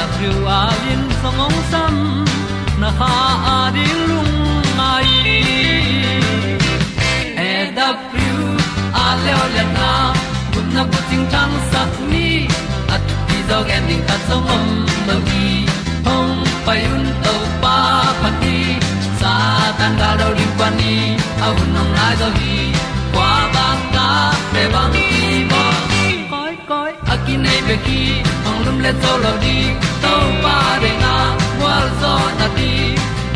ti thru a lin song om sam na ha a di lung mai e da thru a le o le na kun na bu ting tang sat ni at ti dog ending ta song om lo gi hong pai un to pa pa ti sa tan ga do ri pa ni. A nong lai do gi kwa ba ta pe bang nei pe ki ong lum le to lo di to pa de na wa zo na ti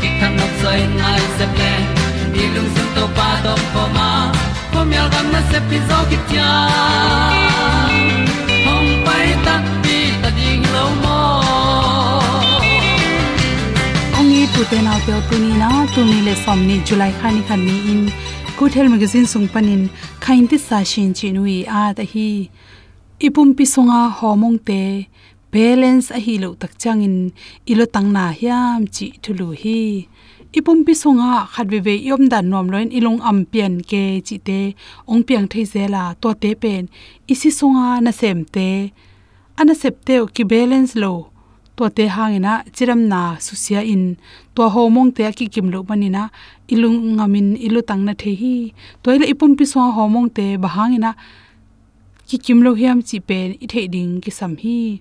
ki kan nok sai nai se ple ni lung sun to pa do po ma. Po mi al gam na se pi zo ki tia hong pai ta pi ta ding lo mo ong i tu te na pe tu ni na tu ni le som ni july khani khan ni in. Good magazine sung panin khain ti sa shin chi a à, ta hi ipum pi sunga homong te balance a hi lo tak changin ilo tang na hiam chi thulu hi ipum pi sunga khatwe ve yom dan nom loin ilong am pian ke chi te ong piang thei zela to te pen isi songa na sem te ana sep te ki balance lo to te hangina chiram na susia in to homong te ki kim lo banina ilung ngamin ilu tang na the hi toile ipum pi so homong te bahangina ki kim lo hiam chi pen i the ding ki sam hi.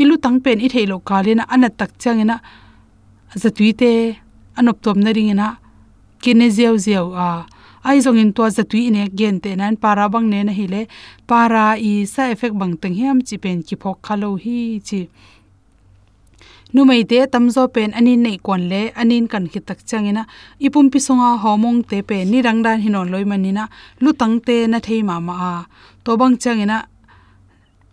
Ilu tang pen i the lo kalena ana tak changena zatui te anop tom na ringena kine zeu zeu a ai zong in to zatui ne gen te nan para bang ne na hi le para i sa effect bang tang hiam chi pen ki phok khalo hi chi nu mai te tamzo pen anin nei kon le, anin kan khit tak changena ipum pi songa homong te pe ni rangdan hinon loi manina lu tang te na thei ma ma a. To bang changena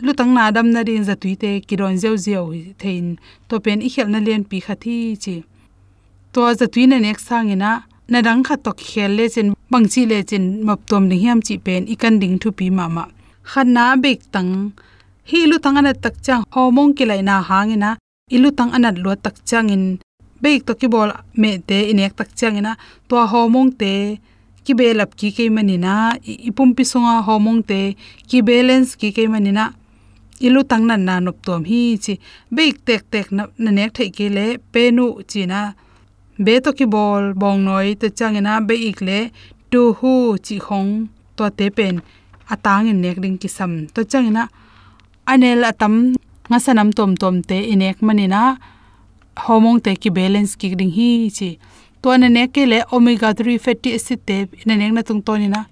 lutang na dam na din zatui te kiron zeu zeu thein. To pen i khel na len pi khathi chi. To zatui na nek sangina na dang kha to khel le chen bangchi le chen map tom ni hiam chi pen ikan ding thu pi ma ma. Khana bek tang. Hi lu tang ana tak chang. Homong ki lai na hangina ilu tang anat lo tak chang in bek to ki bol me te inek tak chang ina to homong te ki belap ki ke manina ipum pi songa homong te ki balance ki ke manina ilu tang nan na nop tom hi chi. Beik tek tek na nek thai ke le penu chi na be to ki bol bong noi te changena be ik le tu hu chi khong to te pen. Atang in nek ding ki sam to changena anel atam nga sanam tom tom te inek manina, hormone te ki balance ki ding hi chi. To na ne ke le omega 3 fatty acid te na nek na tung to ni na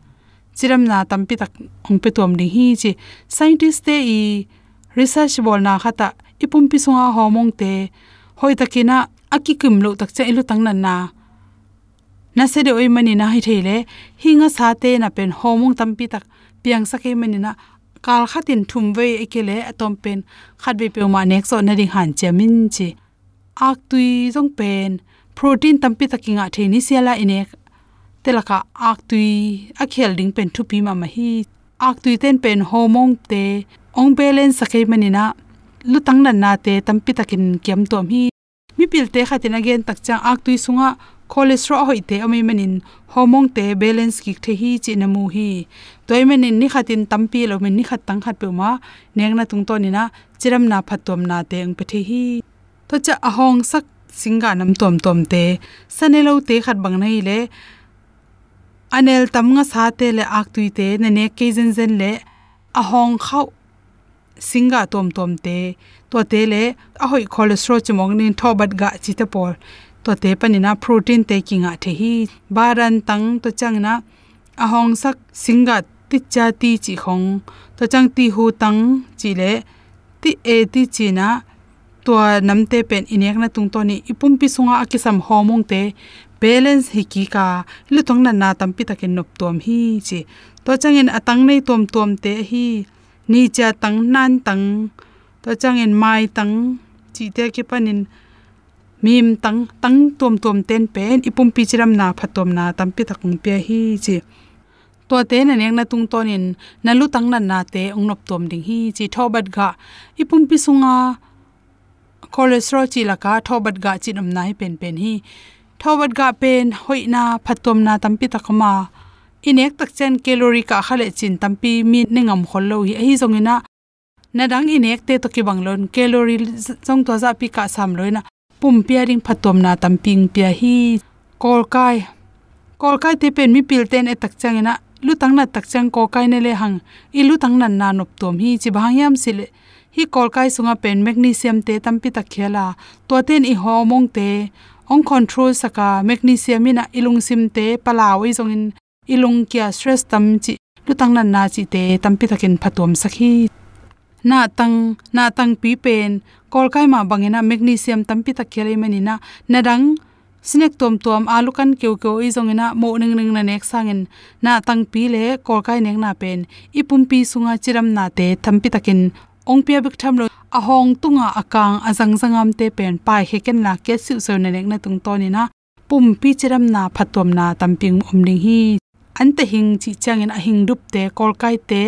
chiram na tampi tak ong pe tom ding hi chi. Scientist te i research bol na khata ipum pi sunga hormone te hoi takina aki kum lo tak cha ilu tang nan na. Na se de oi mani na hi thele hinga sa te na pen hormone tampi tak piang sa ke mani na kal khatin thum ve ekele atom pen khat be pe ma nek so na ring han chemin chi ak tui jong pen protein tampi takinga theni siala ine telaka ak tui akhel ding pen thu pi ma ma hi ak tui ten pen homong te ong balance sakai manina lutang nan na te tampi takin kiam tom hi mi pil te khatin again tak chang ak tui sunga cholesterol hoi te ami manin hormone te balance ki the hi chi na mu hi toy manin ni khatin tampi lo min ni khat tang khat pe ma neng na tung to ni na chiram na phatom na te ang pe the hi to cha ahong sak singa nam tom tom te sanelo te khat bang nei le, anel tam nga sa te le ak tui te ne ne ke zen zen le ahong khau singa tom tom te to te le ahoi cholesterol chmong nin thobat ga chi te por to te panina protein te kinga the hi. Baran tang to changna ahong sak singa ti cha ti chi khong. To chang ti hu tang chi le ti e ti chi na to namte pen inek na tung to ni. Ipum pi sunga akisam homong te balance hi ki ka. Lu tong na na tam pi takin nop tom hi chi. To changin atang nei tom tom te hi. Ni cha tang nan tang. To changin mai tang chi te ki panin mim tang tang tom tom ten pen, ipum pi chiram na phatom na tam pi pe hi chi. To te na nek na tung tonin na lu tang na na te ong nop tom ding hi chi. Thobat ga, ipum pi sunga, cholesterol chi laka thobat ga chinam nai pen pen hi. Thobat ga pen hoina phatom na tampi takama inek tak chen calorie ka khale chin tampi mi ningam khollo hi. Hi zongina na dang inek te to ki banglon calorie jong to za pi ka sam loina pum piaring phatom na tamping pia hi. Kol kai. Kol kai te pen mi pil ten etak chang ina lu tang na tak chang ko kai ne le hang. I lu tang nan na nop tom hi. Chi bhang yam sil hi kolkai sunga pen magnesium te tampi tak khela. To ten i homong te. Ong control saka magnesium ina ilung sim te palawi zong in. Ilung kya stress tam chi. Lutang nan na chi te tampi takin phatom sakhi na tang na tang pi pen kolkai ma bangena magnesium tampi ta khele manina nadang sinek tom tom alu kan keu keu i zongina mo ning ning na nek sangin na tang pi le kolkai nek na pen ipum pi sunga chiram na te thampi takin ong pia bik tham lo a hong tunga akang azang zangam te pen pai heken la ke siu so na nek na tung to ni na pum pi chiram na phatom na tamping om ding hi. An te hing chi changin a hing dup te kol kai te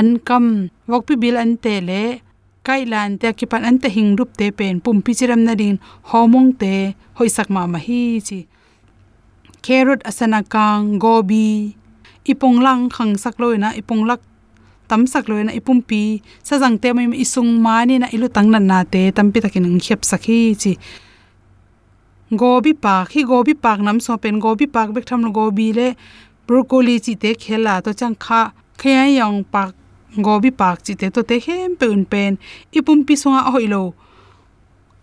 an kam wok pi bil an te le kai lan te ki pan an te hing dup te pen pum pi chiram na din homong te hoi sak ma ma hi chi carrot asana kang gobi ipong lang khang sak loina ipong lak tam sak loina ipumpi sajang te mai isung mani na ilu tangnan na te tampi takin ang khep sakhi chi gobi pak hi gobi pak nam so pen gobi pak bek tham gobi le broccoli chi te khela to chang kha khaya yang pak gobi park chi te to te hem pe un pen ipumpi songa hoilo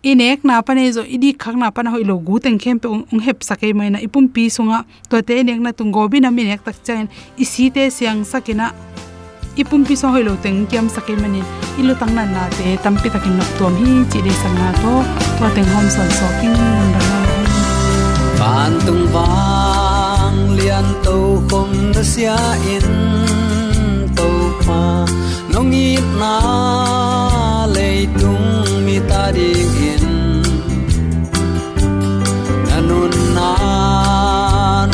inek na pane zo idi khak na pana hoilo gu teng khem pe ung hep sakai mai na ipum pi songa to te nek na tung gobi na minek tak chen isi te siang sakina ipum pi so hoilo teng kiam sakai mani ilu tang nan na te tampi takin nok tom hi chi de sang na to to teng hom son so king mun da na ban tung wang lian to khom na sia in pa nong i na le tung mi ta ding in nanun na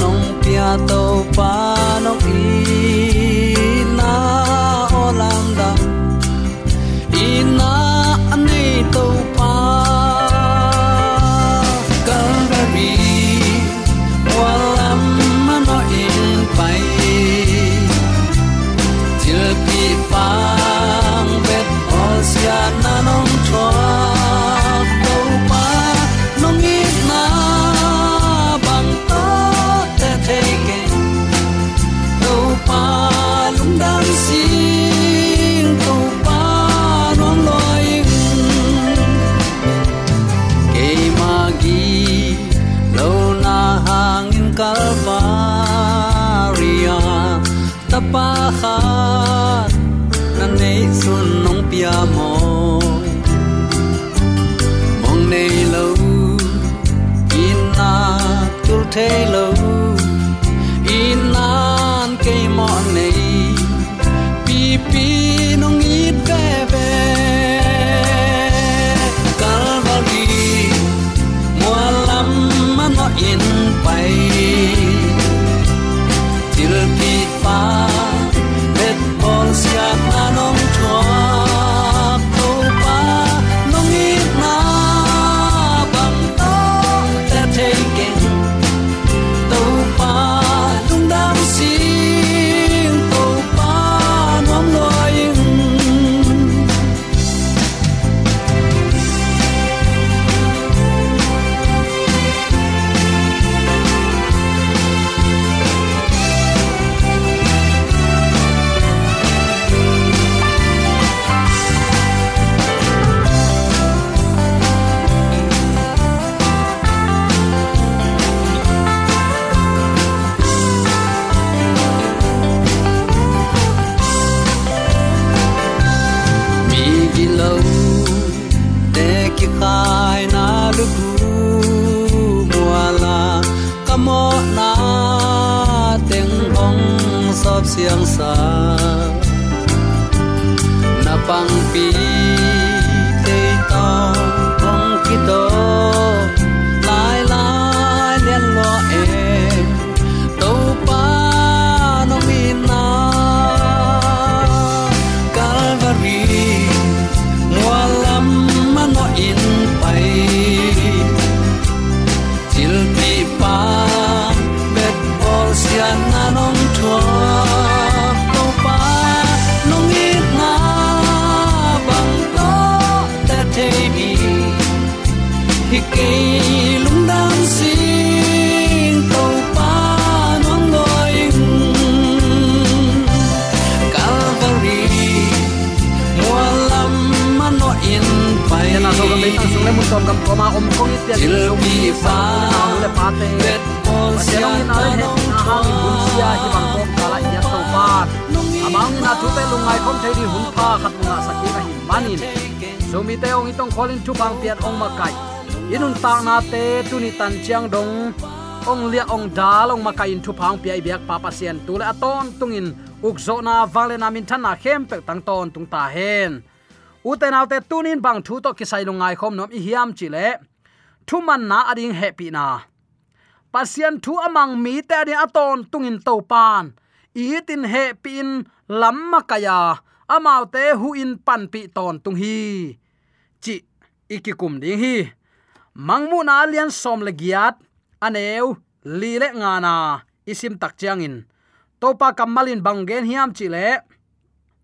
nong pia to pa te bi hi ke lung dam sing to pa nong loing Calvary mua lam ma no in pai na so gam tang sung le mun tom gam ko ma om kong pi fa le pa te pa sia siang in na nong na bun sia hi bang ko kala ya to pa amang na tu te lungai kom thei di hun pha khat na saki na hi manin sumi mi te ong itong kholin chu bang piat ong makai. Inun ta na te tu ni tan chiang dong. Ong lia ong dal, ong makai in thu phang pi biak pa sian tu aton tungin ukzo na vale na min than na khem pe tang ton tung ta hen. Uten autte tunin bang thu to kisai lungai khom nom i hiam chile thu man na ading happy na. Pasian thu amang mi te ani aton tungin to pan itin he pin lamma kaya. Amau te hu in pan pi ton tung hi chi ikikum ding hi. Mangmu na lian som le giat, aneu li le nga na, isim tak chiang in. Topa kamalin bangen hiam chi le.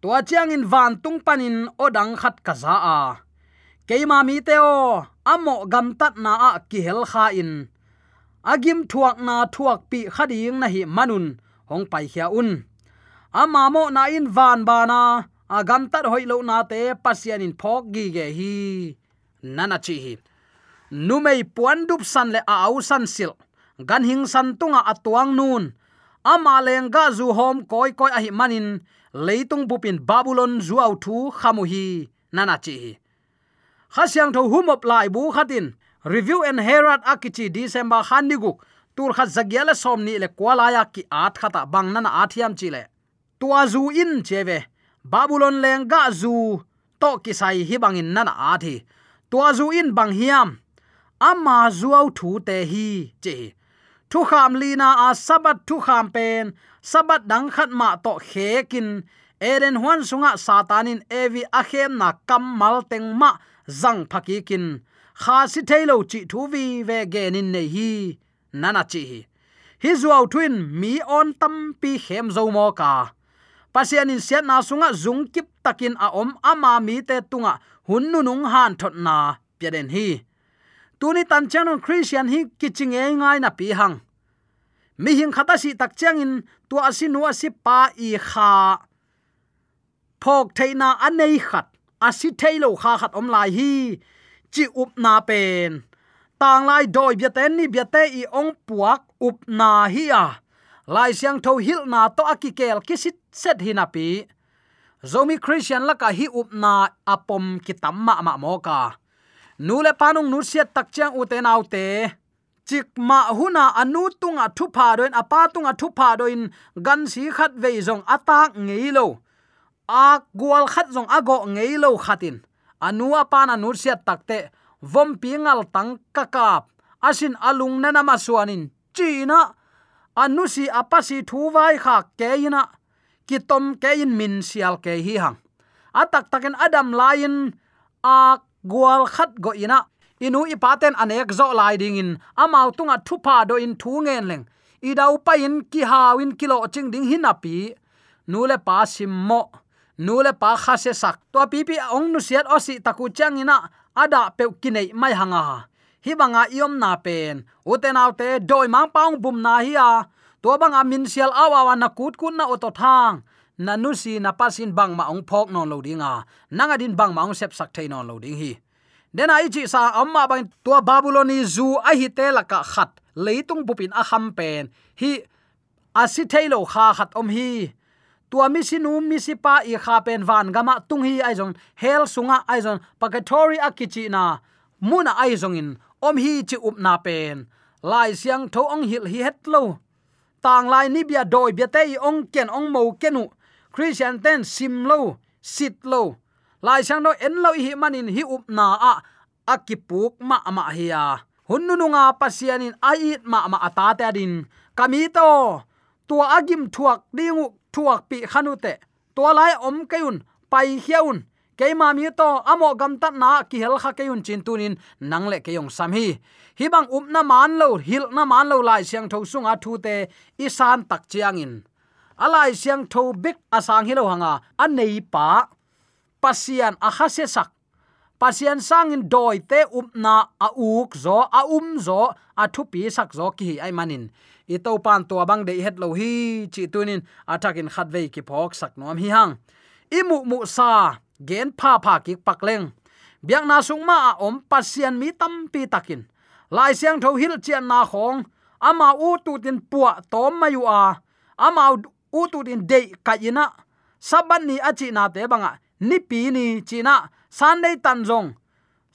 Tua chiang in van tung panin odang khat kaza a. Keima mi teo amo gam tat na a ki hel kha in. Agim thuak na thuak pi khading na hi manun, hong pai khia un. Ama mo na in van bana agam tat hoi lo na te pasian in phok gi ge hi. Nana chi hi. Numei puan dup san le a au san sil. Gan hing san tunga atuang nun. Ama ga zu hom koi koi a hi manin. Leitung bupin babylon zu au thu khamu hi. Nana chi hi. Khasyang tho humop lai bu khatin. Review and herald akichi december khaniguk tur kha zagiala somni le kwalaya ki at khata bang nana athiam chile tua zu in cheve babylon ga zu, to kisai hi bangin nana athi tua zu in bang hiam. Ama zuau thu te hi che thu kham lina a sabat thu kham pen. Sabat dang khat ma to khekin. Eren huan sunga satanin evi akhem na kammal teng ma zang phaki kin kha si thailo chi thu vi ve genin nei hi, nana chi. Hi hi zuaw twin mi on tam pi khem zo mo ka pasian in siat na sunga zung kip takin a om ama mi te tunga. Hun nu nung han thot na piaden hi. Tuni tan chanon christian hi kiching e ngai na pi hang. Mi hing khata si tak chang in tu asi nu asi pa i kha. Phok theina anei khat. Asi thailo kha khat om lai hi. Chi up na pen. Tang lai doi bia ten ni bia te i ong puak up na hi a lai siang tho hil na to akikel kisit set hinapi zomi christian laka hi upna apom kitamma ma moka nule panung nu siat tak chang u te te. Chik ma huna anu tunga thu pha doin apa tunga thu pha doin gan si khat ve zong atak ngeilo a gwal khat zong ago ngeilo khatin. Anu apa na nu siat takte vom pingal tang kakap asin alung nana ma suanin china anu si apasi thu vai kha keina kitom kein min sial ke hi hang atak taken adam lain, a gwal khat go ina inu ipaten anek zo lai ding in amau tunga thupa do in thu ngen leng. I dau pa in ki hawin kilo ching ding hin api nule pa simmo nule pa kha se sak. To pi pi ong nu siat osi taku chang ina ada pe kinai mai hanga hi banga iom na pen. Uten autte doi mang paung bum na hi a to banga min sial awa na kut kun na oto thang. Na nu si na pasin bang ma ong phok non lo dinga. Nanga din bang ma ong sep sak thein non lo ding hi. Den ai chi sa amma bang tua babyloni zu, a hi te laka khat. Leitung bupin a kham pen. Hi asi thailo kha khat om hi. Tua mi sinu mi sipa i kha pen van gama tung hi ai jong hel sunga ai jong pagatori akichi na. Muna ai jong in om hi chi up na pen. Lai siang tho ong hil hi het lo. Tang lai ni bia doi bia te ong ken ong mo kenu. Christian ten sim lo, sit lo. Lai siang no en lo hi manin hi up na a. Akipuk ma ma hiya hunnu nga pasianin ait ma ma ata ta din. Kamito tua agim thuak dingu thuak pi khanute tua lai om kayun pai hiaun keima mi to amo gam tat na ki hel kha kayun chin tunin nang le kayong sam hi. Hi bang up na man lo, hil na man lo lai siang tho sunga thu te isan tak chiang in. Alai siang tho big asang hi lo hanga, anei pa. Pasian a kha se sak. Pasian sangin doi te upna a uk zo, a um zo, a thu pi sak zo ki ai manin. I to pan to bang de het lo hi, chi tunin atakin khat ve ki phok sak nom hi hang. Imu mu sa gen pha pha ki pakleng biak na sung ma om pasian mi tam pi takin. Lai siang tho hil chian na khong. Ama u tu tin puwa tom mayu a. Ama u tu tin de ka ina. Saban ni achi na te banga. Ni pi ni china sunday tan jong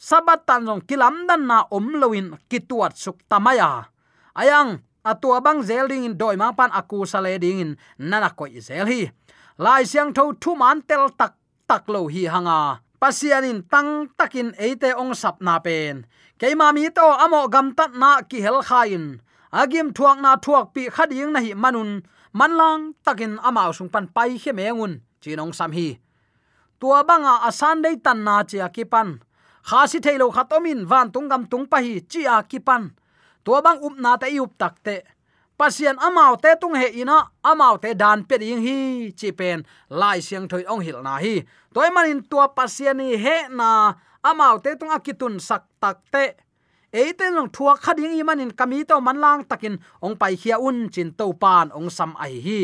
sabat tan jong kilam dan na om loin kituat suk tamaya ayang atua bang zel ding in doi ma pan aku sale ding in nana ko zel hi. Lai siang tho thu man tel tak tak lo hi hanga. Pasianin tang takin eite ong sap na pen. Keima mi to amo gam tat na ki hel khain. Agim thuak na thuak pi khading na hi manun. Manlang takin ama sung pan pai he mengun. Chinong sam hi. Tua banga asan dei tan na chia akipan, kha si thailo khatomin van tungam tung pa hi chia akipan, tua bang up na ta up tak te pasian amau te tung he ina, amau te dan pe ding hi, chi pen lai siang thoi ong hil na hi. Toy manin tua pasian ni he na, amau te tung akitun sak tak te. Eiten long thua khading i manin kami to manlang takin ong pai khia un chin to pan ong sam ai hi.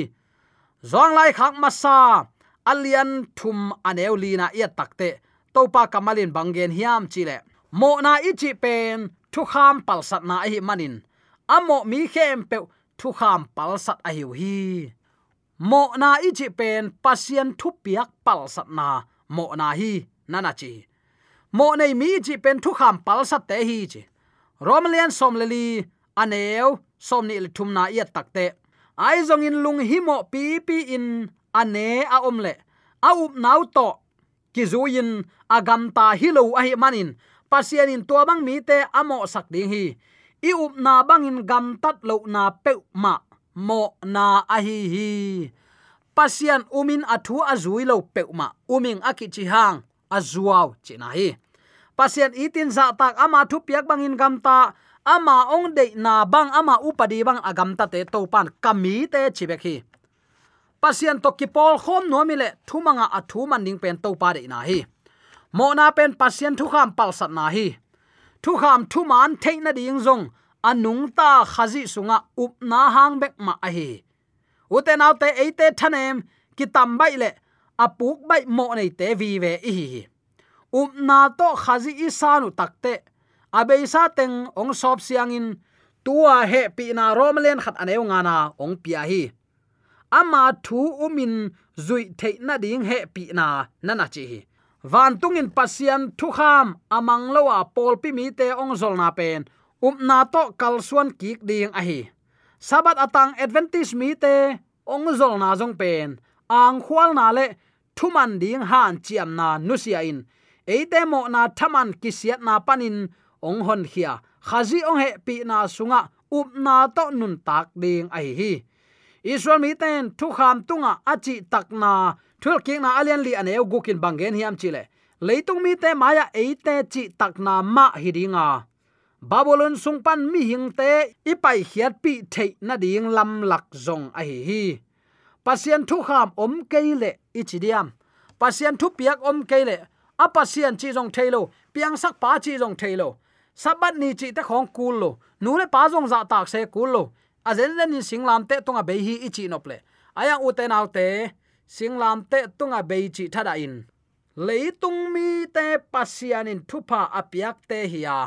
Zong lai khak masa alian thum aneu lina ia takte topa kamalin bangen hiam chile mo na ichi pen, thu kham palsat na hi manin. Amo mi khem pe thu kham palsat a hiu hi. Mo na ichi pen pasien thu piak palsat na. Mo na hi nana chi. Mo nei mi chi pen thu kham palsat te hi chi. Romlian somleli aneu somni le thumna tak te. Ai zong in lung hi mo pi pi in ane a omle a up nau to ki zuin agam ta hilo a hi manin. Pasian in to bang mi te amo sak ding hi i up na bangin gam tat lo na pe ma. Mo na a hi. Hi pasian umin athu azui lo pe ma. Uming akichi hang azuaw china hi. Pasian itin za tak ama thu piak bangin gam ta. Ama ong de na bang ama upadi bang agam ta te to pan kami te chibek hi. Pasian to kipol khom no mi le thumanga athu man ding pen to pa de na hi. Mo na pen pasian thu kham pal sat na hi thu kham thu man theina ding zong, anung ta khazi sunga up na hang bek ma a hi ute naw te eite thanem, ki tam bai le apuk bai mo nei te vi ve i hi up na to khazi isanu takte abeisa teng ong sop siang in, tua he pi na romlen khat aneu nga na ong pia hi. Ama thu umin zui the na ding he pi na nana chi hi van tungin pasian thu kham amang lowa pol pi mi te ong zol na pen. Um na to kal suan kik ding a hi sabat atang advantage mi te ong zol na jong pen. Ang khwal na le thuman ding han chiam na nusia in. Eite mo na thaman kisiat na panin ong hon khia. Khazi ong he pi na sunga up na to nun tak ding a hi. Israel mi ten thu kham tunga achi takna thul king na alian li aneu gukin bangen hiam chile leitung mi te maya eite chi takna ma hidinga babylon sungpan mi hingte ipai hiat pi thei na ding lam lak zong a hi hi. Pasien thu kham om keile ichidiam pasien thu piak om keile a pasien chi jong thailo piang sak pa chi jong thailo sabat ni chi te khong kul lo, nu le pa jong za tak se kul lo. A zen zen ni singlam te tonga be hi ichi nop le. Aya uten autte singlam te tunga be chi thada in. Leitung mi te pasian in thupa apiak te hiya.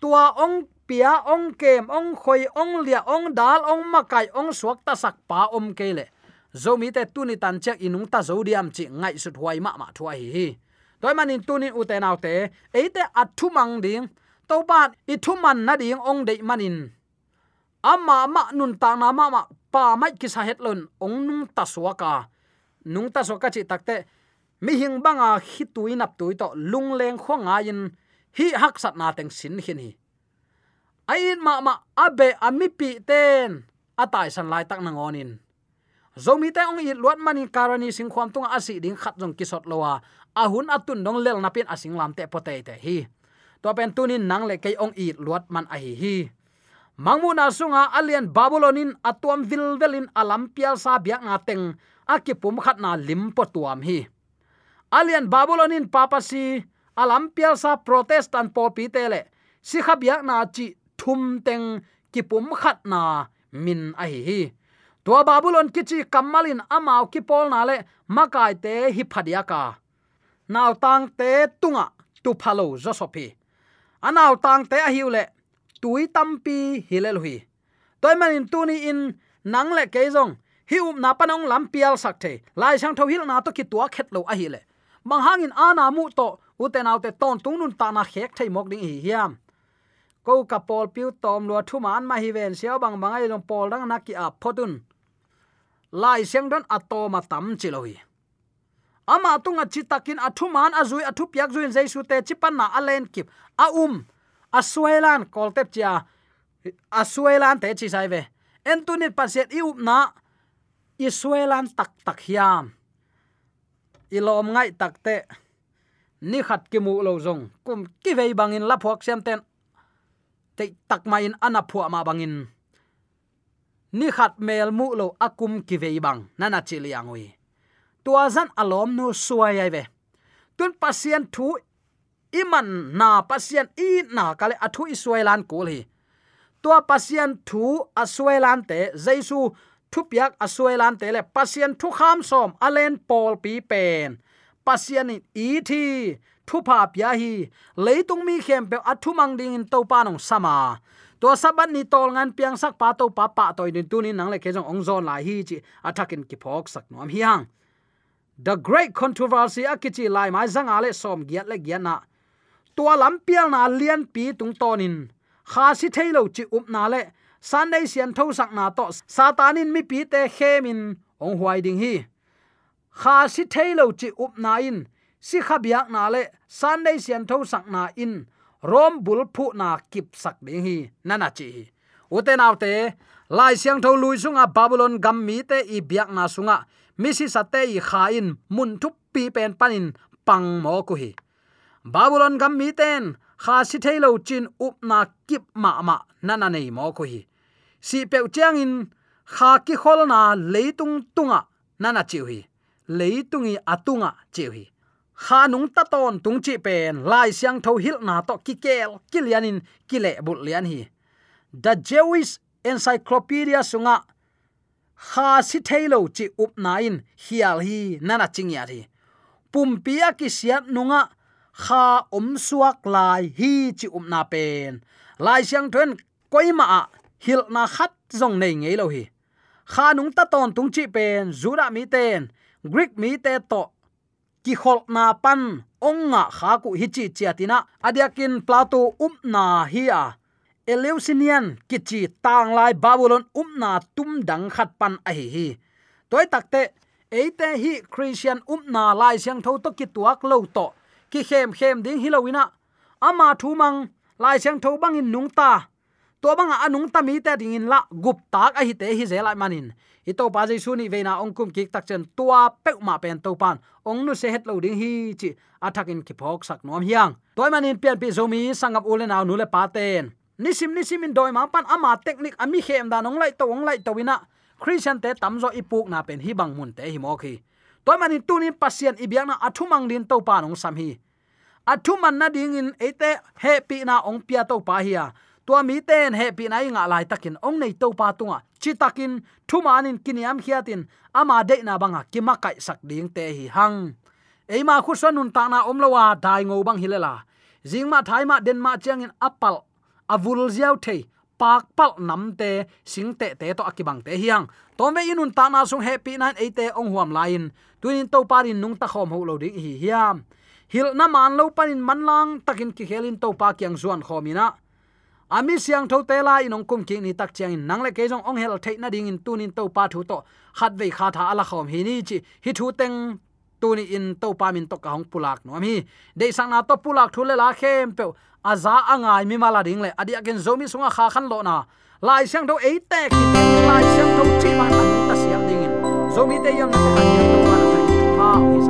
Tua ong, pia ong, kem ong, khoi ong, lia ong, dal ong, makai ong, suak ta sak pa om kele zomi te tuni tan chek inung ta zodiam chi ngai sut huai ma ma thuai hi toy manin tuni u te nau te eite athu mang ding. To bat i thu man na ding ong dei manin. Ama ma nun ta na ma ma pa mai ki sa het lon ong nung ta suaka nung ta so ka chi takte, mi hing banga hi tui nap tui to lung leng khonga in, hi hak sat na teng sin hin hi. Ai ma ma abe ami pi ten atai san lai tak na ngonin zomi te ong i luat mani karani sing khwam tung asi ding khat jong kisot lowa ahun atun dong lel napin asing lam te pote te hi. To pen tunin nang le kei ong i luat man a hi hi. Mangmu na sunga alien babylonin atuam vilvelin alampial sa biak nga teng akipum khat na lim tuam hi. Alien babylonin papasi alampial sa protestant popi tele si khabiak na chi thum teng kipum khat na min a hi hi. To babylon kichi kamalin amao ki pol na le, makai te hi phadia ka. Naw tang te tunga tu phalo zo anaw tang te a hiule tui tampi hilel hui toy manin tuni in, nang le ke zong hiu na panong lam pial sak the. Lai sang tho hil na to ki tua khet lo a hi le. Mang hangin ana mu to uten autte ton tung nun ta na khek thai mok ding hi hiam. Ko ka pol piu tom lo thu man ma hi ven siao bang bang ai long pol dang na ki a photun lai sang don atoma tam chiloi ama tunga chitakin athu man azui athu piak zuin jaisu te chipan na alen kip. A um asuelan koltep chia asuelan te chi sai ve. Entunit paset iup um na israelan tak tak hiam. Ilom ngai takte ni khat ki mu lo zong. Kum ki vei bangin la phuak sem ten. Te tak ma in ana phua ma bangin. Ni khat mel mu lo akum ki vei bang. Nana chi liang wi tua zan alom nu suai ai ve. Tun pasien thu iman na, pasien i na kale athu isuelan kul hi. Tua pasien thu asuelan te. Jaisu thupiak asuelan tele, pasien thu kham som, alen pol pi pen. Pasien in i thi thu pa pya hi, leitung mi khem pe athu mang ding in topa nong sama. To sabat ni tol ngan piang sak pa to pa pa toy din tunin nang le ke jong ong zon lai hi chi athakin ki phok sak nom hiang the great controversy akichi lai mai zanga le som giat le giana tua lampial na lian pi tung tonin kha si thailo chi up na le sunday sian tho sak na to. Satanin mi pi te khemin ong huai ding hi. Kha si thailo chi up na in. Si khabiak na le. Sunday sian tho sak na in. Rom bul phu na kip sak ding hi. Nana chi uten autte lai siang tho lui sunga babylon gam mi te i biak na sunga. Misi sate i kha in. Mun thup pi pen panin pang mo ku hi. Babylon gam mi ten. Kha si thailo chin up na kip ma ma. Nana nei mo ku hi si pe chang in kha ki khol na leitung tunga nana chiu hi. Leitungi atunga chiu hi. Kha nung ta ton tung chi pen, lai siang tho hil na to ki kel kilianin kile bul lian hi. The jewish encyclopedia sunga, kha si thailo chi up na in hial hi nana chingya ri pumpia ki siat nunga, kha om suak lai hi chi um na pen. Lai siang thon koima hil na khat zong nei ngei lo hi. Kha nung ta ton tung chi pen zura mi ten, greek mi te to. Ki khol na pan, ong nga kha ku hi chi chiatina adiakin plato um na hi a. Eleusinian kichi tang lai babylon um na tum dang khat pan a hi hi. Toy takte eite hi christian um na lai siang tho to ki tuak lo to. Ki khem khem ding hilowina ama thu mang, lai siang tho bangin nung ta to banga anung tami te ta ding in la gup tak a hi te hi zelai manin. I to pa jaisu ni veina ongkum kik tak chen tua pek ma pen to pan. Ong nu se het lo ding hi chi athakin ki phok sak nom hiang. Toy manin pian pi zomi sangap ule naw nu le pa ten. Nisim nisim in doi ma pan ama technique ami khem da nong lai to ong lai to wina. Christian te tamzo ipuk na pen hi bang mun te hi mo khi toy manin tunin pasien ibyak na athumang din to pa nong sam hi. Athuman na ding in e ate happy na ong pia to pa hi tua mi ten he pi nai nga lai takin. Ong nei to pa tunga. Chi takin, thu manin kiniam khiatin ama de na banga kima kai sak ding te hi hang. Eima khu sanun ta na om lawa dai ngo bang hilela jingma thaima denma changin apal, avul ziau the pak pal nam te, sing te te to akibang te hiang tom ve inun ta na sung happy nan e te ong huam lain tuin to parin nung ta khom ho lo ding hi hiam. Hil na man lo panin manlang takin ki helin to pa kyang zuan khomina ami siang tho te la inong kum ki ni tak chiang in nang le ke jong ong hel thei na ding in tunin to pa thu to. Khat ve kha tha ala khom hi ni chi. Hi thu teng tuni in to pa min to ka hong pulak no mi de sang na to pulak thu le la khem pe. Aza angai mi mala ding le. Adi again zomi sunga kha khan lo na. Lai siang tho ei te ki lai siang tho chi ma an ta siam ding in. Zomi te yam na te han yam to pa na ta